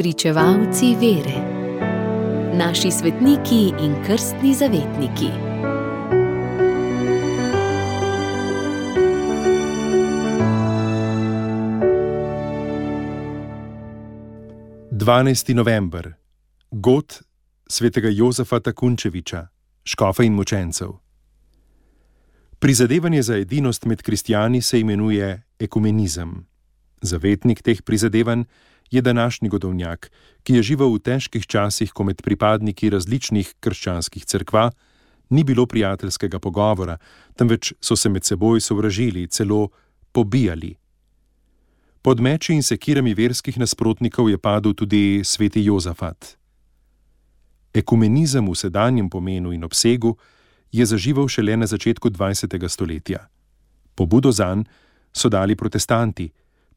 Pričevalci vere, naši svetniki in krstni zavetniki. Dvanajsti november, god svetega Jozefa Takunčeviča, škofa in mučencev. Prizadevanje za edinost med kristijani se imenuje ekumenizem. Zavetnik teh prizadevanj je današnji godovnjak, ki je živel v težkih časih, ko med pripadniki različnih krščanskih cerkva ni bilo prijateljskega pogovora, temveč so se med seboj sovražili, celo pobijali. Pod meči in sekirami verskih nasprotnikov je padel tudi sveti Jozafat. Ekumenizem v sedanjem pomenu in obsegu je zaživel šele na začetku 20. stoletja. Pobudo zanj so dali protestanti,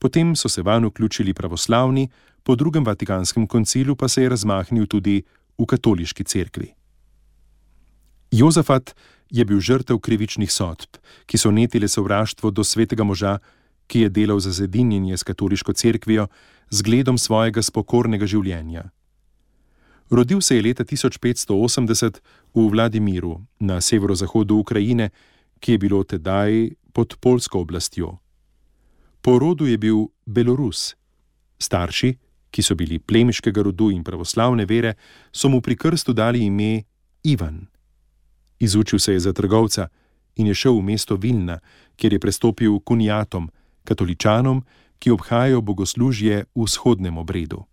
potem so se vanj vključili pravoslavni, po drugem Vatikanskem koncilu pa se je razmahnil tudi v katoliški cerkvi. Jozefat je bil žrtev krivičnih sodb, ki so netile sovraštvo do svetega moža, ki je delal za zedinjenje s katoliško cerkvijo z gledom svojega spokornega življenja. Rodil se je leta 1580 v Vladimiru na severozahodu Ukrajine, ki je bilo tedaj pod polsko oblastjo. Po rodu je bil Belorus. Starši, ki so bili plemiškega rodu in pravoslavne vere, so mu pri krstu dali ime Ivan. Izučil se je za trgovca in je šel v mesto Vilna, kjer je prestopil kunijatom, katoličanom, ki obhajajo bogoslužje v vzhodnem obredu.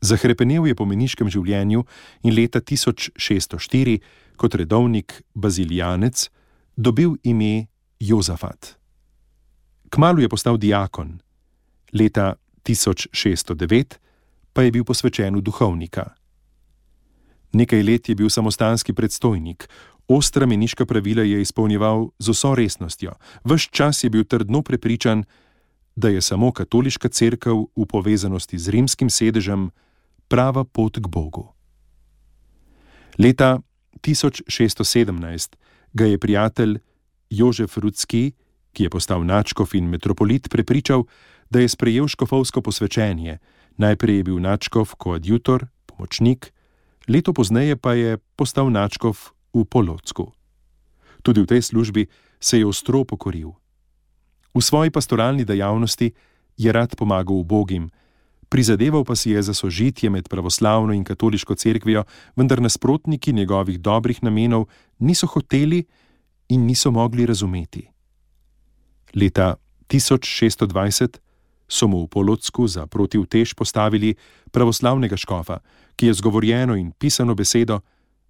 Zahrepenel je po meniškem življenju in leta 1604, kot redovnik bazilijanec, dobil ime Jozafat. Kmalu je postal diakon, leta 1609 pa je bil posvečen v duhovnika. Nekaj let je bil samostanski predstojnik, ostra meniška pravila je izpolnjeval z vso resnostjo, vse čas je bil trdno prepričan, da je samo katoliška crkva v povezanosti z rimskim sedežem prava pot k Bogu. Leta 1617 ga je prijatelj Jožef Rudski, ki je postal načkov in metropolit, prepričal, da je sprejel škofovsko posvečenje. Najprej je bil načkov koadjutor, pomočnik, leto pozneje pa je postal načkov v Polocku. Tudi v tej službi se je ostro pokoril. V svoji pastoralni dejavnosti je rad pomagal ubogim, prizadeval pa si je za sožitje med pravoslavno in katoliško cerkvijo, vendar nasprotniki njegovih dobrih namenov niso hoteli in niso mogli razumeti. Leta 1620 so mu v Polocku za protivtež postavili pravoslavnega škofa, ki je zgovorjeno in pisano besedo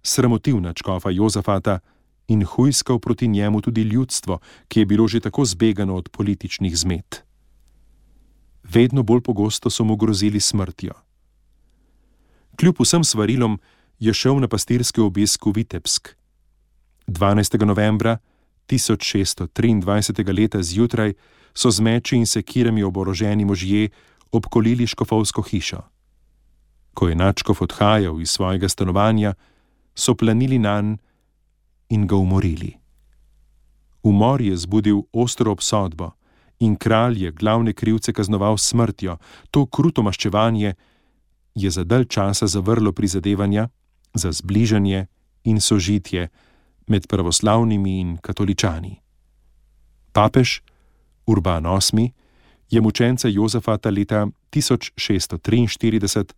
sramotil na škofa Jozafata in hujskal proti njemu tudi ljudstvo, ki je bilo že tako zbegano od političnih zmed. Vedno bolj pogosto so mu grozili smrtjo. Kljub vsem svarilom je šel na pastirski obisk v Vitebsk. 12. novembra 1623. leta zjutraj so z meči in sekirami oboroženi možje obkolili škofovsko hišo. Ko je Načkov odhajal iz svojega stanovanja, so planili na njega in ga umorili. Umor je zbudil ostro obsodbo in kralj je glavne krivce kaznoval smrtjo. To kruto maščevanje je za dalj časa zavrlo prizadevanja za zbližanje in sožitje med pravoslavnimi in katoličani. Papež Urban VIII je mučence Jozefata leta 1643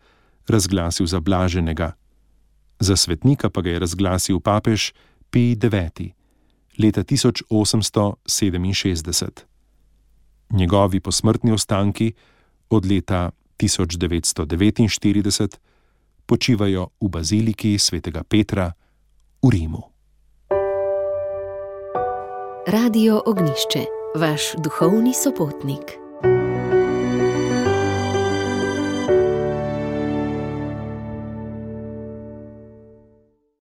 razglasil za blaženega, za svetnika pa ga je razglasil papež Pij IX leta 1867. Njegovi posmrtni ostanki od leta 1949 počivajo v baziliki svetega Petra v Rimu. Radio Ognišče, vaš duhovni sopotnik.